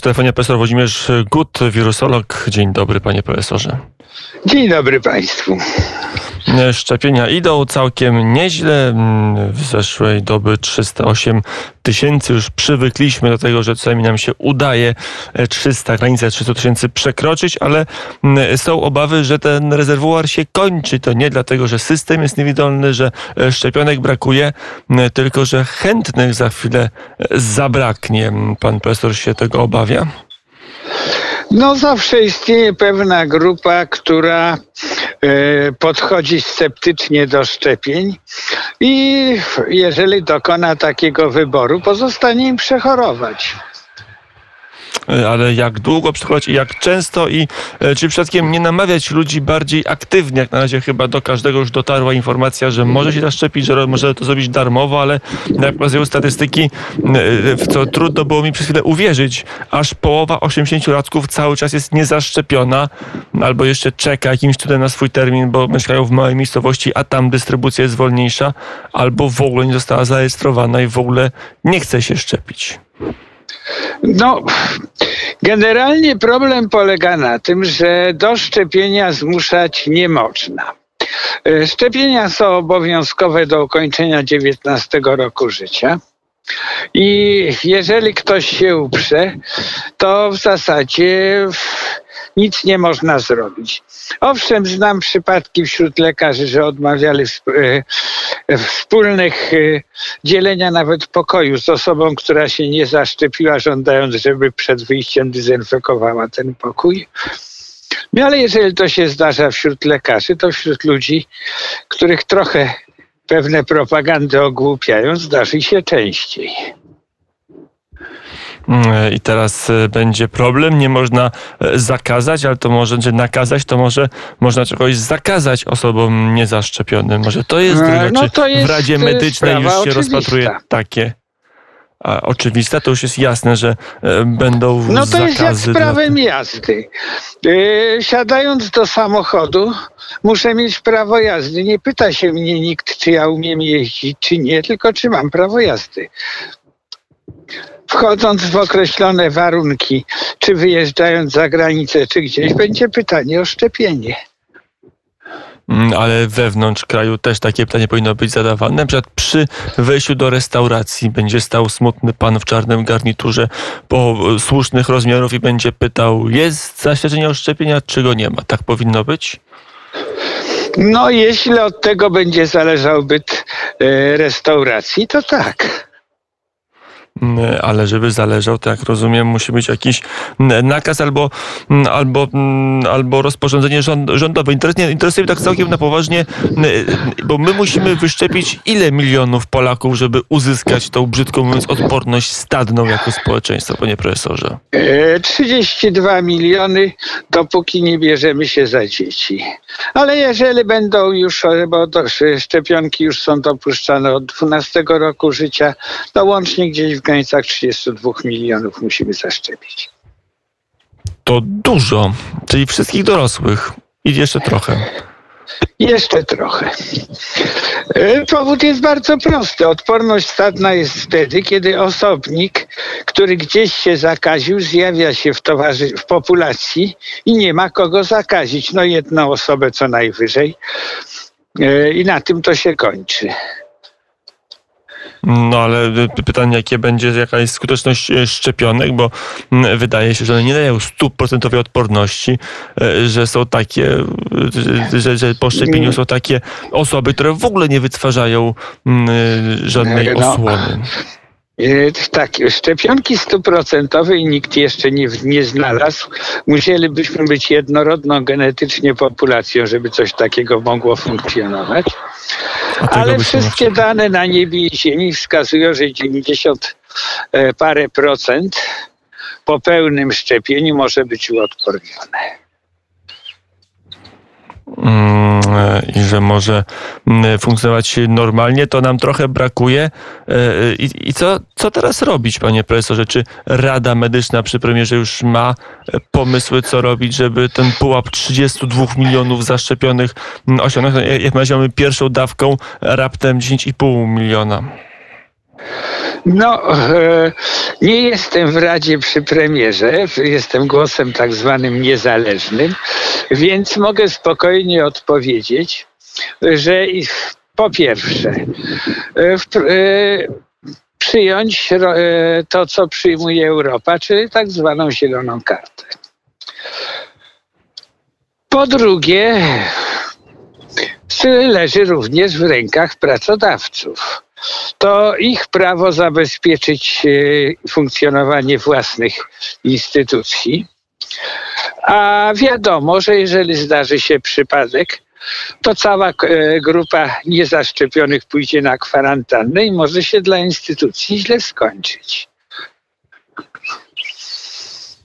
W telefonie profesor Włodzimierz Gut, wirusolog. Dzień dobry, panie profesorze. Dzień dobry państwu. Szczepienia idą całkiem nieźle. W zeszłej doby 308 tysięcy. Już przywykliśmy do tego, że czasami nam się udaje 300, granicę 300 tysięcy przekroczyć, ale są obawy, że ten rezerwuar się kończy. To nie dlatego, że system jest niewidolny, że szczepionek brakuje, tylko że chętnych za chwilę zabraknie. Pan profesor się tego obawia? No zawsze istnieje pewna grupa, która e, podchodzi sceptycznie do szczepień i jeżeli dokona takiego wyboru, pozostanie im przechorować. E, ale jak długo przechodzić i jak często i e, czy przypadkiem nie namawiać ludzi bardziej aktywnie, jak na razie chyba do każdego już dotarła informacja, że może się zaszczepić, że może to zrobić darmowo, ale jak pokazują statystyki, e, w co trudno było mi przez chwilę uwierzyć, aż połowa 80-latków cały czas jest niezaszczepiona albo jeszcze czeka jakimś cudem na swój termin, bo mieszkają w małej miejscowości, a tam dystrybucja jest wolniejsza, albo w ogóle nie została zarejestrowana i w ogóle nie chce się szczepić. No, generalnie problem polega na tym, że do szczepienia zmuszać nie można. E, szczepienia są obowiązkowe do ukończenia 19 roku życia. I jeżeli ktoś się uprze, to w zasadzie nic nie można zrobić. Owszem, znam przypadki wśród lekarzy, że odmawiali e, wspólnych e, dzielenia nawet pokoju z osobą, która się nie zaszczepiła, żądając, żeby przed wyjściem dezynfekowała ten pokój. No ale jeżeli to się zdarza wśród lekarzy, to wśród ludzi, których trochę pewne propagandy ogłupiają, zdarzy się częściej. Mm, I teraz e, będzie problem, nie można e, zakazać, ale to może, że nakazać, to może można czegoś zakazać osobom niezaszczepionym. Może to jest droga, no, to jest w Radzie Medycznej już się oczywista. rozpatruje takie a oczywiste, to już jest jasne, że e, będą No to jest jak z prawem dla... jazdy. siadając do samochodu, muszę mieć prawo jazdy. Nie pyta się mnie nikt, czy ja umiem jeździć, czy nie, tylko czy mam prawo jazdy wchodząc w określone warunki, czy wyjeżdżając za granicę, czy gdzieś, będzie pytanie o szczepienie. Mm, ale wewnątrz kraju też takie pytanie powinno być zadawane. Na przykład przy wejściu do restauracji będzie stał smutny pan w czarnym garniturze po słusznych rozmiarów i będzie pytał, jest zaświadczenie o szczepienia, czy go nie ma. Tak powinno być? No, jeśli od tego będzie zależał byt e, restauracji, to tak. Mm, ale żeby zależał, to jak rozumiem, musi być jakiś mm, nakaz albo, mm, albo, albo rozporządzenie rządowe. Interesuje, interesuje mnie tak całkiem na poważnie, bo my musimy wyszczepić ile milionów Polaków, żeby uzyskać tą, brzydko mówiąc, odporność stadną jako społeczeństwo, panie profesorze? 32 e, miliony, dopóki nie bierzemy się za dzieci. Ale jeżeli będą już, bo szczepionki już są dopuszczane od 12 roku życia, to łącznie gdzieś w granicach 32 milionów musimy zaszczepić. To dużo, czyli wszystkich dorosłych i jeszcze trochę. Jeszcze trochę. E, powód jest bardzo prosty. Odporność stadna jest wtedy, kiedy osobnik, który gdzieś się zakaził, zjawia się w, towarzy- w populacji i nie ma kogo zakazić. No jedną osobę co najwyżej. E, I na tym to się kończy. No ale pytanie, jakie będzie, jaka jest skuteczność e, szczepionek, bo mm, wydaje się, że one nie dają stuprocentowej odporności, e, że są takie, że, że po szczepieniu są takie osoby, które w ogóle nie wytwarzają mm, żadnej no. osłony. Tak, szczepionki stuprocentowej nikt jeszcze nie, nie znalazł. Musielibyśmy być jednorodną genetycznie populacją, żeby coś takiego mogło funkcjonować. Ale wszystkie dane na niebie i ziemi wskazują, że 90 e, parę procent po pełnym szczepieniu może być uodpornione. Mm, e, i że może mm, funkcjonować normalnie, to nam trochę brakuje. E, I, i co, co teraz robić, panie profesorze? Czy Rada Medyczna przy premierze już ma pomysły, co robić, żeby ten pułap 32 milionów zaszczepionych mm, osiągnąć? Jak mamy pierwszą dawką raptem 10,5 miliona. No, e, nie jestem w Radzie przy premierze, jestem głosem tak zwanym niezależnym, więc mogę spokojnie odpowiedzieć, że po pierwsze, e, e, przyjąć to, co przyjmuje Europa, czyli tak zwaną zieloną kartę. Po drugie, leży również w rękach pracodawców to ich prawo zabezpieczyć e, funkcjonowanie własnych instytucji. A wiadomo, że jeżeli zdarzy się przypadek, to cała e, grupa niezaszczepionych pójdzie na kwarantannę i może się dla instytucji źle skończyć.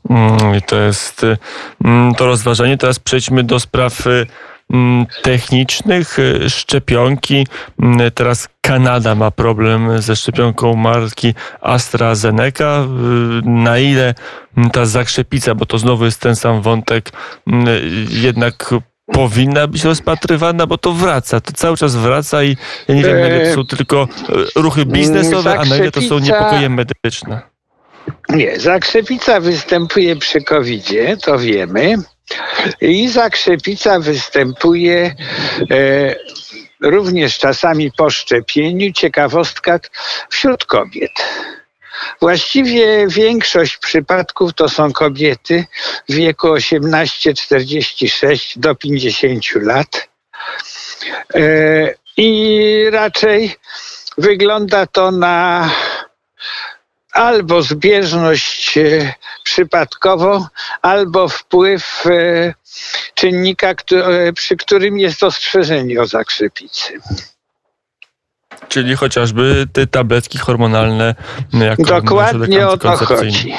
Mm, I to jest mm, to rozważanie. Teraz przejdźmy do spraw y, technicznych y, szczepionki. Mm, teraz Kanada ma problem ze szczepionką marki AstraZeneca. Y, na ile ta zakrzepica, bo to znowu jest ten sam wątek, mm, jednak powinna być rozpatrywana, bo to wraca, to cały czas wraca i ja nie wiem, na ile to są e, tylko ruchy biznesowe, a na ile to są niepokoje medyczne. Nie, zakrzepica występuje przy covid to wiemy. I zakrzepica występuje e, również czasami po szczepieniu. Ciekawostka wśród kobiet. Właściwie większość przypadków to są kobiety w wieku 18-46 do 50 lat. E, I raczej wygląda to na albo zbieżność e, przypadkową, albo wpływ e, czynnika, e, przy którym jest ostrzeżenie o zakrzepicy. Czyli chociażby te tabletki hormonalne jako Dokładnie o to chodzi.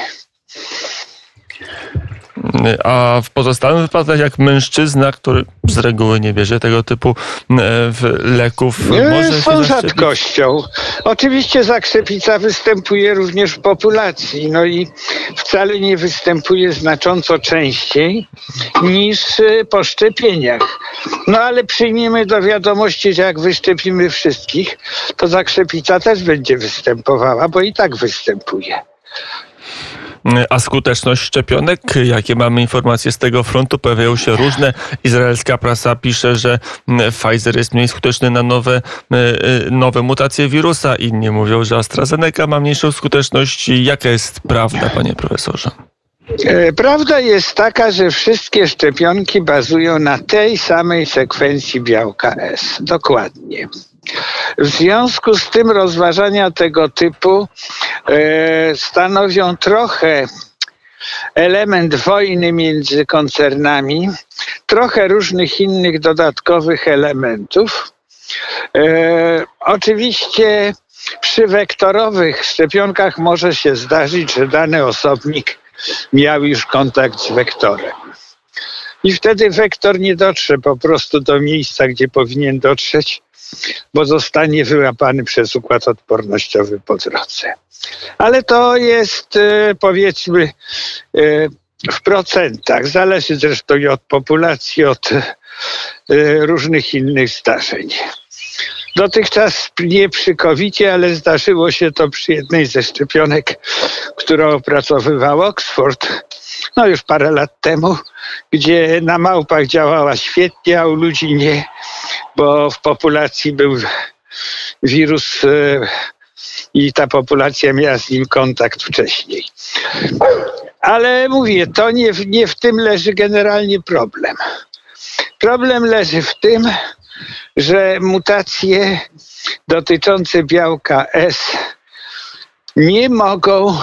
A w pozostałych wypadkach, jak mężczyzna, który z reguły nie bierze tego typu w leków, może są rzadkością. Oczywiście zakrzepica występuje również w populacji, no i wcale nie występuje znacząco częściej niż y, po szczepieniach. No ale przyjmiemy do wiadomości, że jak wyszczepimy wszystkich, to zakrzepica też będzie występowała, bo i tak występuje. A skuteczność szczepionek, jakie mamy informacje z tego frontu, pojawiają się różne. Izraelska prasa pisze, że Pfizer jest mniej skuteczny na nowe, e, e, nowe mutacje wirusa. Inni mówią, że AstraZeneca ma mniejszą skuteczność. Jaka jest prawda, panie profesorze? E, prawda jest taka, że wszystkie szczepionki bazują na tej samej sekwencji białka S. Dokładnie. W związku z tym rozważania tego typu e, stanowią trochę element wojny między koncernami, trochę różnych innych dodatkowych elementów. E, oczywiście przy wektorowych szczepionkach może się zdarzyć, że dany osobnik miał już kontakt z wektorem. I wtedy wektor nie dotrze po prostu do miejsca, gdzie powinien dotrzeć, bo zostanie wyłapany przez układ odpornościowy po drodze. Ale to jest e, powiedzmy e, w procentach. Zależy zresztą i od populacji, od e, różnych innych zdarzeń. Dotychczas nie przy covid ale zdarzyło się to przy jednej ze szczepionek, którą opracowywał Oxford, no już parę lat temu, gdzie na małpach działała świetnie, a u ludzi nie, bo w populacji był wirus e, i ta populacja miała z nim kontakt wcześniej. Ale mówię, to nie, nie w tym leży generalnie problem. Problem leży w tym, że mutacje dotyczące białka S nie mogą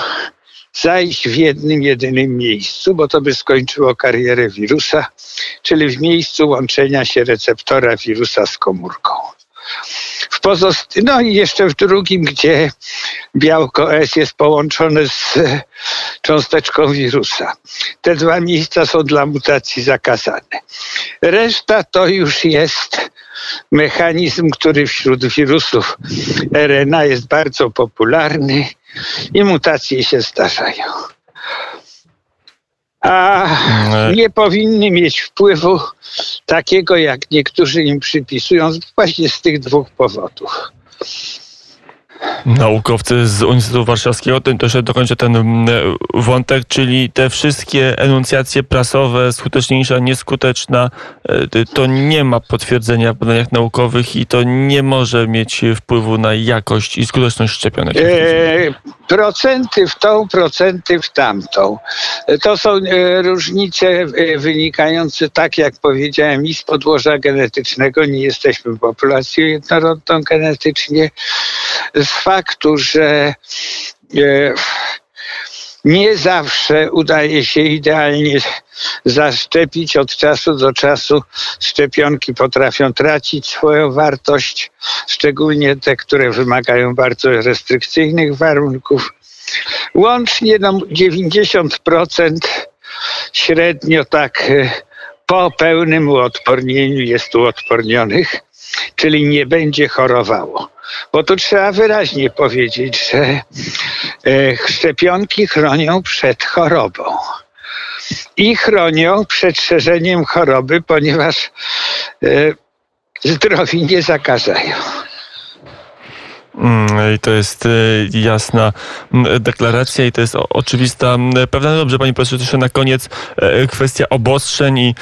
zajść w jednym, jedynym miejscu, bo to by skończyło karierę wirusa, czyli w miejscu łączenia się receptora wirusa z komórką. W pozost- no i jeszcze w drugim, gdzie białko S jest połączone z cząsteczką wirusa. Te dwa miejsca są dla mutacji zakazane. Reszta to już jest mechanizm, który wśród wirusów RNA jest bardzo popularny i mutacje się zdarzają. A nie powinny mieć wpływu takiego, jak niektórzy im przypisują, właśnie z tych dwóch powodów. Naukowcy z Uniwersytetu Warszawskiego, to jeszcze dokończę ten mm, wątek, czyli te wszystkie enuncjacje prasowe, skuteczniejsza, nieskuteczna, e, to nie ma potwierdzenia w badaniach naukowych i to nie może mieć wpływu na jakość i skuteczność szczepionek. E, procenty w tą, procenty w tamtą. To są e, różnice e, wynikające, tak jak powiedziałem, i z podłoża genetycznego. Nie jesteśmy populacją jednorodną genetycznie. Z faktu, że e, nie zawsze udaje się idealnie zaszczepić. Od czasu do czasu szczepionki potrafią tracić swoją wartość, szczególnie te, które wymagają bardzo restrykcyjnych warunków. Łącznie no, 90% średnio tak e, po pełnym uodpornieniu jest uodpornionych, czyli nie będzie chorowało. Bo tu trzeba wyraźnie powiedzieć, że e, szczepionki chronią przed chorobą. I chronią przed szerzeniem choroby, ponieważ e, zdrowi nie zakażają. Mm, I to jest y, jasna deklaracja i to jest oczywista prawda. No dobrze, pani profesor, jeszcze na koniec e, kwestia obostrzeń i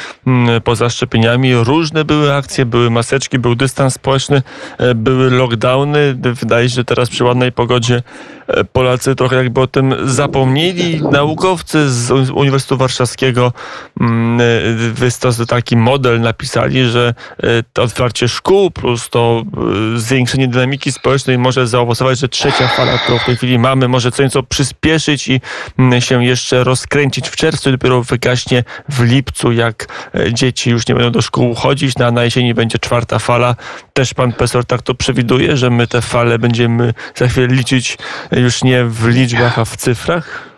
poza szczepieniami. Różne były akcje, były maseczki, był dystans społeczny, e, były lockdowny. Wydaje się, że teraz przy ładnej pogodzie e, Polacy trochę jakby o tym zapomnieli. Naukowcy z Uniwersytetu Warszawskiego wystos taki model napisali, że to otwarcie szkół plus to zwiększenie dynamiki społecznej może zaowocować, że trzecia fala, którą w tej chwili mamy, może co nieco przyspieszyć i mm, się jeszcze rozkręcić w czerwcu dopiero wygaśnie w lipcu, jak e, dzieci już nie będą do szkół chodzić, na, na jesieni będzie czwarta fala. Też pan profesor tak to przewiduje, że my te fale będziemy za chwilę liczyć już nie w liczbach, a w cyfrach?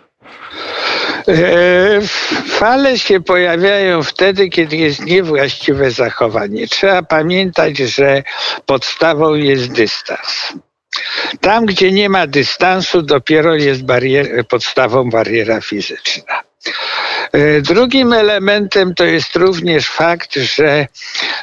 E, fale się pojawiają wtedy, kiedy jest niewłaściwe zachowanie. Trzeba pamiętać, że podstawą jest dystans. Tam, gdzie nie ma dystansu, dopiero jest barier, podstawą bariera fizyczna. E, drugim elementem to jest również fakt, że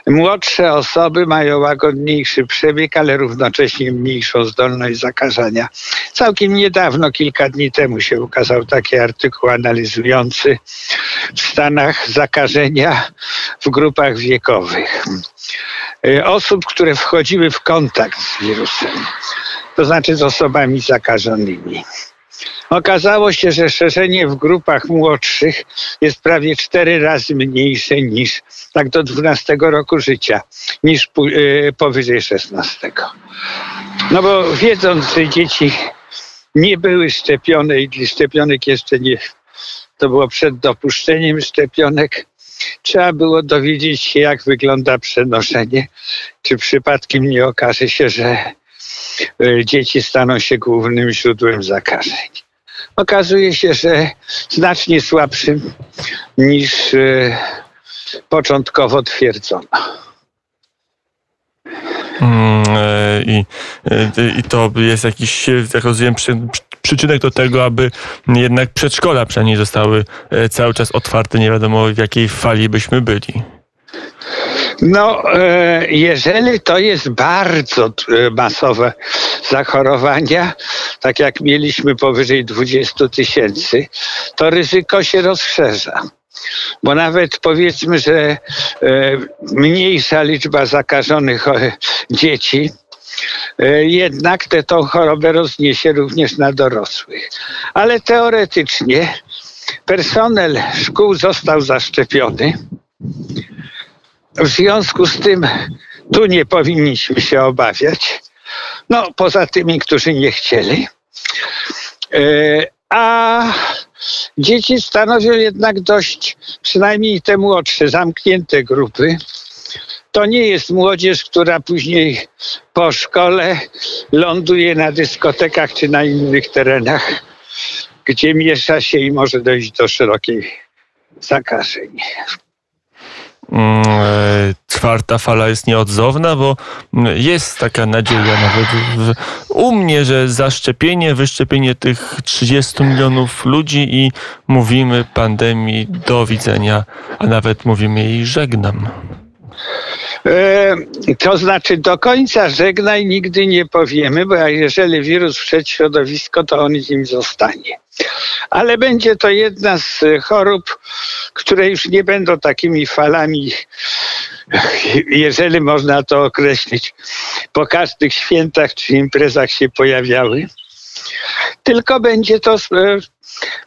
młodsze osoby mają łagodniejszy przebieg, ale równocześnie mniejszą zdolność zakażania. Całkiem niedawno, kilka dni temu się ukazał taki artykuł analizujący w Stanach zakażenia w grupach wiekowych. E, osób, które wchodziły w kontakt z wirusem, to znaczy z osobami zakażonymi. Okazało się, że szerzenie w grupach młodszych jest prawie cztery razy mniejsze niż tak do 12 roku życia, niż e, powyżej 16. No bo wiedząc, że dzieci nie były szczepione i szczepionek jeszcze nie, to było przed dopuszczeniem szczepionek, trzeba było dowiedzieć się, jak wygląda przenoszenie, czy przypadkiem nie okaże się, że dzieci staną się głównym źródłem zakażeń okazuje się, że znacznie słabszym niż e, początkowo twierdzono. Mm, e, I, e, I to jest jakiś, jak rozumiem, przyczynek do tego, aby jednak przedszkola przynajmniej zostały cały czas otwarte. Nie wiadomo w jakiej fali byśmy byli. No, jeżeli to jest bardzo masowe zachorowania, tak jak mieliśmy powyżej 20 tysięcy, to ryzyko się rozszerza. Bo nawet powiedzmy, że e, mniejsza liczba zakażonych e, dzieci, e, jednak te, tą chorobę rozniesie również na dorosłych. Ale teoretycznie personel szkół został zaszczepiony. W związku z tym tu nie powinniśmy się obawiać. No, poza tymi, którzy nie chcieli. E, a dzieci stanowią jednak dość, przynajmniej te młodsze, zamknięte grupy. To nie jest młodzież, która później po szkole ląduje na dyskotekach czy na innych terenach, gdzie miesza się i może dojść do szerokiej zakażeń. Mm, e, czwarta fala jest nieodzowna, bo jest taka nadzieja nawet w, u mnie, że zaszczepienie, wyszczepienie tych 30 milionów ludzi i mówimy pandemii do widzenia, a nawet mówimy jej żegnam. E, to znaczy do końca żegnaj nigdy nie powiemy, bo jeżeli wirus wszedł środowisko, to on nim zostanie. Ale będzie to jedna z chorób, które już nie będą takimi falami, jeżeli można to określić, po każdych świętach czy imprezach się pojawiały. Tylko będzie to e,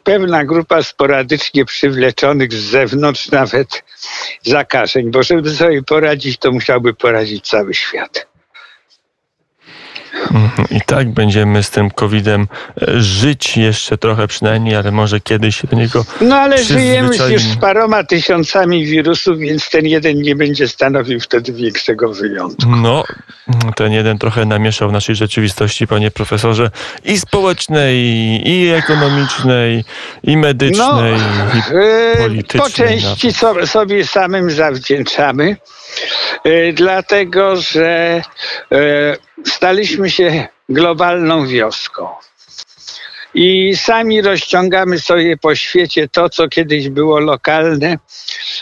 pewna grupa sporadycznie przywleczonych z zewnątrz nawet zakażeń, bo żeby sobie poradzić, to musiałby poradzić cały świat. Mhm. I tak będziemy z tym COVID-em e, żyć jeszcze trochę przynajmniej, ale może kiedyś się do niego. No ale żyjemy już z paroma tysiącami wirusów, więc ten jeden nie będzie stanowił wtedy większego wyjątku. No, ten jeden trochę namieszał naszej rzeczywistości, panie profesorze, i społecznej, i ekonomicznej, i medycznej, no, i e, politycznej. Po części nawet. sobie samym zawdzięczamy, e, dlatego że staliśmy się globalną wioską. I sami rozciągamy sobie po świecie to, co kiedyś było lokalne,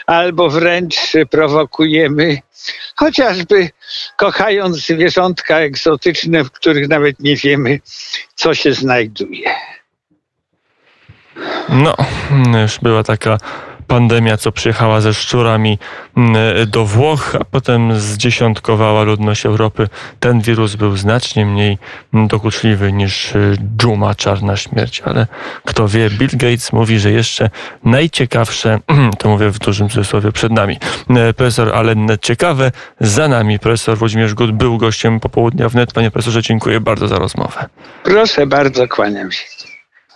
albo wręcz prowokujemy, chociażby kochając zwierzątka egzotyczne, w których nawet nie wiemy, co się znajduje. No, już była taka pandemia, co przyjechała ze szczurami mm, do Włoch, a potem zdziesiątkowała ludność Europy. Ten wirus był znacznie mniej dokuczliwy niż y, dżuma, czarna śmierć, ale kto wie, Bill Gates mówi, że jeszcze najciekawsze, to mówię w dużym cudzysłowie, przed nami. E, profesor Allen ciekawe, za nami. Profesor Włodzimierz Gut był gościem popołudnia wnet. Panie profesorze, dziękuję bardzo za rozmowę. Proszę bardzo, kłaniam się.